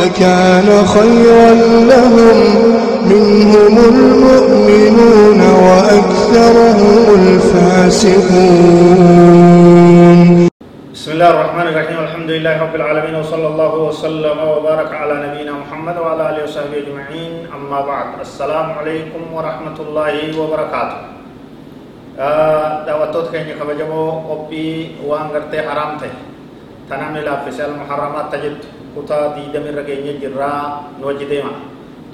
لكان خيرا لهم. منهم المؤمنون وأكثرهم الفاسقون. بسم الله الرحمن الرحيم. الحمد لله رب العالمين وصلى الله وسلم وبارك على نبينا محمد وعلى آله وصحبه أجمعين. أما بعد السلام عليكم ورحمة الله وبركاته. دعوتوت كيني كبجمو اوبي وان غرتي تنامي لا فسال محرمات تجد. كتا دي دمر رگيني جرا نوجي ديما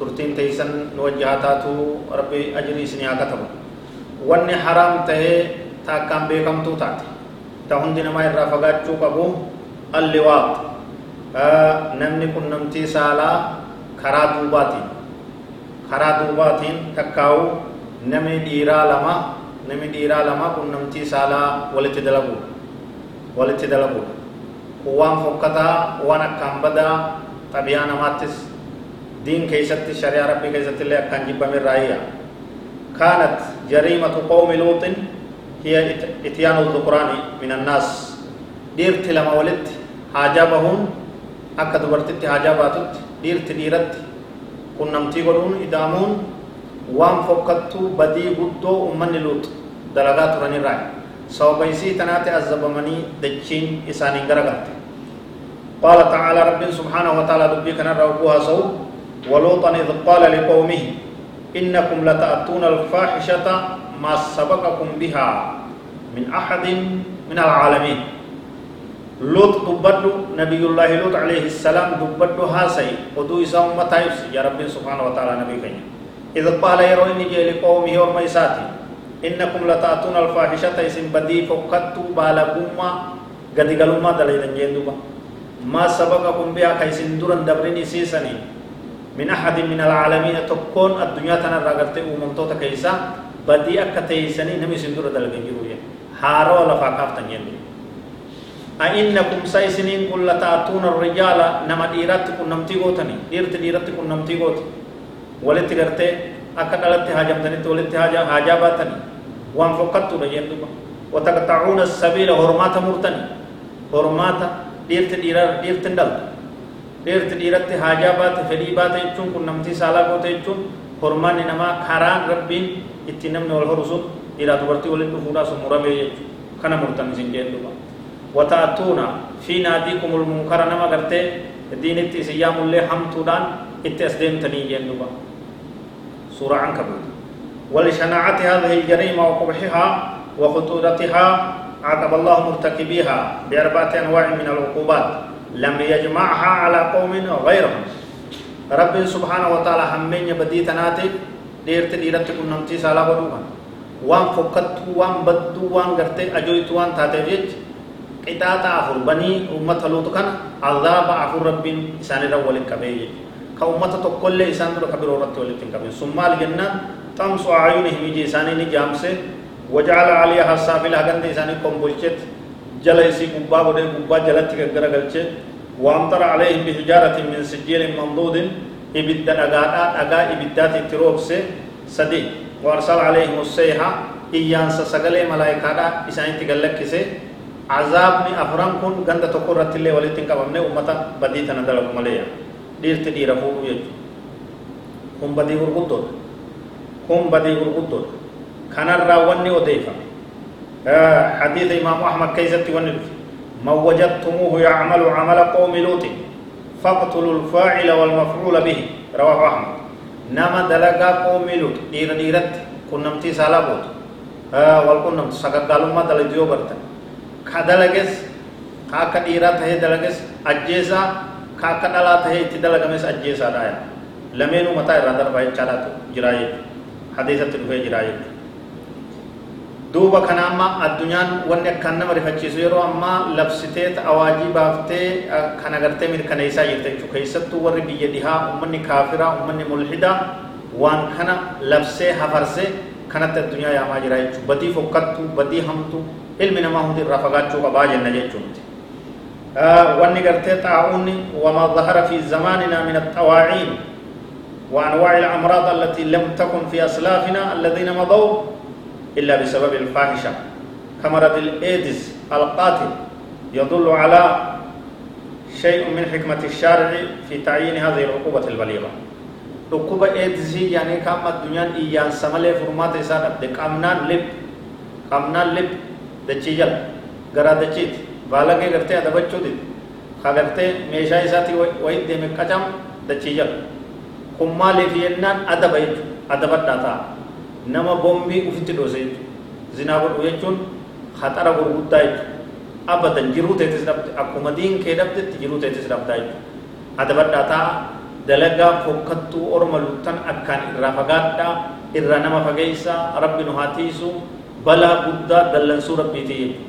ترتين تيسن نوجهاتاتو ربي اجري سنيا كتب وان حرام ته تا كام بكم تو تاتي تهندي نما irraa fagaachuu qabu alliwaaq namni kun namtii saalaa karaa duubaatiin karaa duubaatiin takkaa'u namni dhiiraa lama namni dhiiraa lama kun namtii saalaa walitti dalagu walitti dalagu waan fokkataa waan akkaan badaa xabiyaa namaattis diin keeysatti shari'aa rabbii keessatti illee akkaan jibbame irraayya kaanat jariimatu qawmi luuxin هي اتيان الذكران من الناس ديرت لما ولدت حاجابهن akka dubartitti haajaa baatutti dhiirti dhiiratti qunnamtii godhuun idaamuun waan fokkattuu badii guddoo ummanni luuxu dalagaa turanirraa sababa isii tanaati azabamanii dachiin isaaniin garagalte قال تعالى رب سبحانه وتعالى دبي كان ربها سو ولوطا إذ قال لقومه إنكم لتأتون الفاحشة ما سبقكم بها من أحد من العالمين. لوط دبدو نبي الله لوط عليه السلام دبدو هاسي ودو إسا أمتا يا رب سبحانه وتعالى نبي كي إذا قال يرو إني جي لقومه ورميساتي إنكم لتأتون الفاحشة إسم بدي فقدتو بالغوما قد قلوما دليل جندوبا ما سبقكم بها كيسن درن دبرين سيسني. من أحد من العالمين تكون الدنيا تنرغرتي ومنطوتا كيسا. بدي أكا تيسني نمي سندور دلغن جروية هارو لفا كافتن يندو أئنكم سيسنين كل تأتون الرجال نما ديرات كن نمتي غوتني ديرت ديرت كن نمتي غوت أكا دلت حاجم تني ولت حاجة حاجة باتني وان فقدت رجندو وتقطعون السبيل هرمات مرتني هرمات ديرت ديرات ديرت دلت ديرت ديرت حاجة بات فلي بات يجون كن نمتي سالا غوت يجون هرمان نما خاران ربين اتنمن والهرسون إلى دبرتي ولد فودا سمرمي كان مرتني سنجندو وتأتون في ناديكم المنكر نما غرتي دينتي سيام الله حمتودان اتسدم تني جندوبا سورة عنكبوت ولشناعة هذه الجريمة وقبحها وخطورتها عاقب الله مرتكبيها بأربعة أنواع من العقوبات لم يجمعها على قوم غيرهم. رب سبحانه وتعالى همين بدي تناتي ديرت ديرت كنمتي سالا بدوها وان فكت وان بدو وان غرتي أجويت وان تاتي qixaaxa afur banii ummata luutu kana azaaba afur rabbiin isaanirra walin qabee ummata tokkollee isaan dura ka biroo irratti walitti hin qabin sun maal jennaan xamsu aayunihim iji isaanii ni jaamse wajacala aliyaha saafila haganda isaanii kombolchet jala isii gubbaa godhee gubbaa jalatti gaggaragalche waamtara alayhim bihijaaratin min sijjiilin mamduudin ibidda dhagaadhaa dhagaa ibiddaati itti roobse sadi waarsala alayhim usseyha iyyaansa sagalee malaayikaadhaa isaanitti gallakkise عذابني أفرام كن غند تقول رتلي ولتين كبامني أمتا بدي تنا دلق مليا ديرا فوق يج هم بدي غرقطور هم بدي غرقطور كان الراوني وديفا آه حديث إمام أحمد كيزت ونلف ما وجدتموه يعمل عمل قوم لوط فاقتلوا الفاعل والمفعول به. رواه أحمد. نما دلقا قوم لوط. دير ديرت كنمتي سالابوت آه والكنمت دلجيو ka dalages ka akka dhiiraa tahee dalages ajjeesaa ka akka dhalaa tahee itti dalagames ajjeesaadha yaa lameenuu mataa irraa darbaa jechaadhaatu jiraa jechuudha hadiisatti dhufee jiraa jechuudha duuba kana amma addunyaan wanni akkaan nama rifachiisu yeroo ammaa labsitee awaajii baaftee kan agartee mirkaneessaa jirte jechuudha keessattuu warri biyya dhihaa ummanni kaafiraa ummanni mulhidaa waan kana labsee hafarsee kanatti addunyaa yaamaa jira jechuudha badii fokkattuu badii hamtuu ilmi namaa hundi irraa fagaachuu qabaa jenna jechuudha. Wanni gartee xaa'uunni wamaa zahara fi zamaanina min axawaaciin وأنواع الأمراض التي لم تكن في أسلافنا الذين مضوا إلا بسبب الفاحشة. كمرض الإيدز القاتل يدل على شيء من حكمة الشارع في تعيين هذه العقوبة البليغة. عقوبة إيدز يعني كما الدنيا إيان سمالي فرمات إسان أبدي كامنان لب كامنان لب دچيجل غرا دچيت بالغي غرتي أدبچو دي خغرتي ميشا إساتي ويد دي مكجم دچيجل كمالي في ينان أدب أدب الداتا nama bombii ufitti dhoose jechuudha zinaa godhu jechuun haxara gurguddaa jechuudha abadan jiruu teetis dhabde akkuma diin kee dhabdetti jiruu teetis dhabdaa jechuudha adabadhaa ta'a dalagaa fokkattuu orma luttan akkaan irraa fagaadhaa irraa nama fageessaa rabbi nu haa tiisu balaa guddaa dallansuu rabbiitii jechuudha